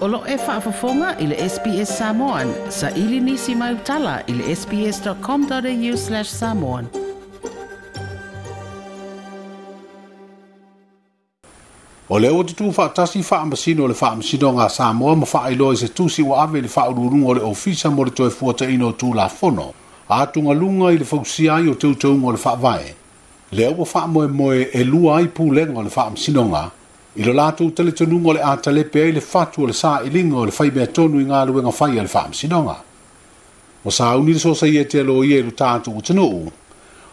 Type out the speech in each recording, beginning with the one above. Olo e whaafafonga i ile SBS Samoan. Sa ili nisi mai utala i le sbs.com.au slash samoan. O le o tutu whaatasi whaamasino le whaamisino ngā Samoa ma whaailoa i se tusi wa ave le whaururunga o le ofisa mo le toe fuata ino tū la fono. Atunga lunga i le fausia i o teuteunga o le whaavae. Le o wha moe e lua i pūlenga o le whaamisinonga I lo lātou tele tonu mo le ātale pē le fatu o le sā i lingo le fai mea tonu i ngā luenga fai a le whaam O sā unir so sa ia e te e lo i elu tātou o tanu.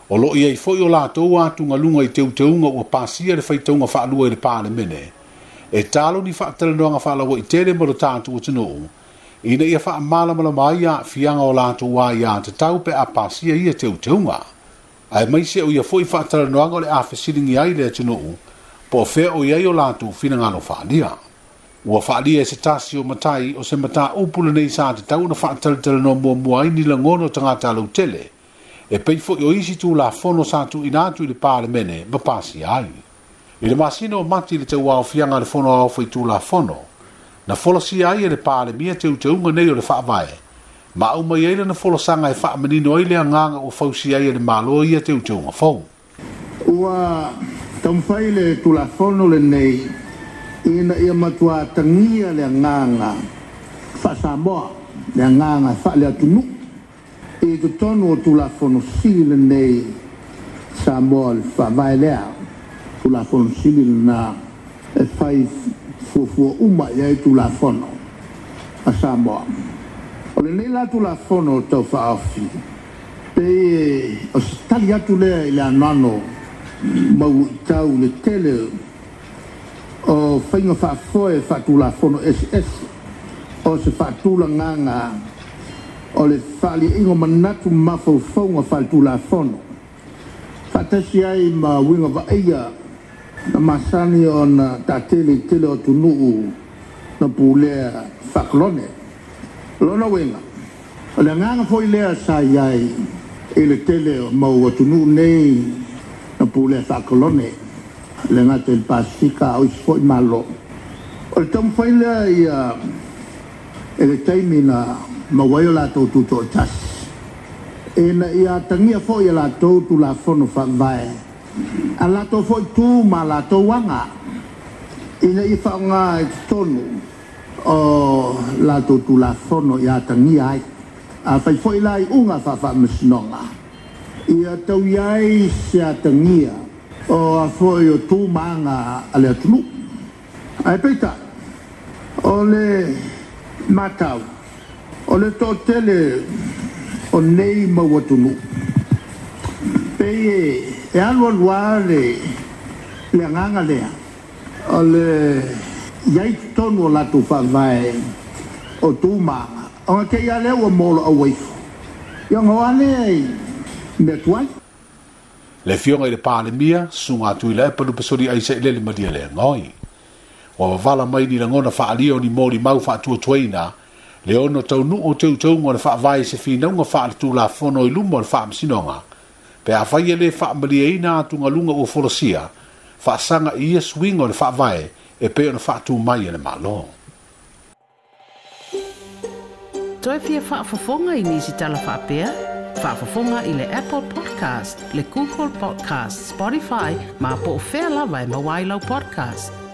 O lo i ei fōi o lātou atu ngā lunga i te teunga o pāsia le fai taunga wha alua i le pāle mene. E talo ni wha tele noanga wha alawa i tere mo le tātou o i Ina ia wha amala mala mai a fianga o lātou a ia te tau pe a pāsia i a e teu teunga. Ai maise o ia fōi wha tele noanga le a fesiringi ai le tanu. o le a fesiringi ai le po fe o ia o latu fina ngalo fa dia o fa dia e se tasi o matai o se mata o pulu nei sa te tau na fa tel tel no mo mo ai ni la ngono tanga ta lo tele e pe fo o isi tu la fono sa tu ina tu le pale mene ba pasi ai i le masino mati le e te wa o fianga le fono o fo tu la fono na fono si ai le pale mia te te unga nei o le fa vai ma o mai ai na fono sanga e fa menino ai le nganga o fo si ai e le malo ia te te unga fo Ua, Taumwhai le tulafono le nei, ina ia matua tangia le nganga, wha Samoa, le nganga, wha le atunu, i te tonu o tulafono sili le nei, Samoa le vai lea, tulafono sili le nā, e whai fuafua uma ia i tulafono, a Samoa. O le nei la tulafono to fa afi, pe o stali atu lea le anano, mau tau le tele o whainga wha foe whatula fono SS o se whatula nganga o le whali ingo manatu mafau whaunga whatula fono whatasi ai ma winga wa eia na masani o na ta tele tele o tunuu na pulea whaklone lona winga o le nganga foe lea sa iai ele tele mau o tunuu nei kapu le fa kolone le nga te pasika o ispo malo o le tamu fai le i a ele taimi na mawaio la tau tuto o tas e na i a tangia fo i la tau tu la fono fa vae a la tau fo tu ma la tau wanga i na i fa nga e tonu o la tau tu la fono i a tangia ai a fai fo i unga fa fa misnonga ia tau iai se atangia o a fwoi o tū maanga a le atunu. Ai peita, o le matau, o le tō tele o nei mau atunu. Pei e, e alua lua le, le nganga lea, o le iai tonu o latu whawai o tū maanga. O ngakei a leo a molo a waifu. Yang hoa leo me tuai. Le fionga i le pāne mia, sunga atu i lai panu pasori aise i lele madia le ngoi. O wala mai ni rangona wha alio ni mōri mau wha atua tuaina, le ono tau nu o teu tau ngore wha vai se fi naunga wha atu la fono i lumo le wha msinonga. Pe a whaia e le wha maria i nā atu ngalunga o forosia, wha sanga i a swing o le wha vai e pe ono wha atu mai e le malo. Toi pia wha fofonga i nisi tala wha pia? wha fofonga i nisi tala wha pia? Fafafonga i le Apple Podcast, le Google Podcast, Spotify, ma po fela vai mawailo podcast.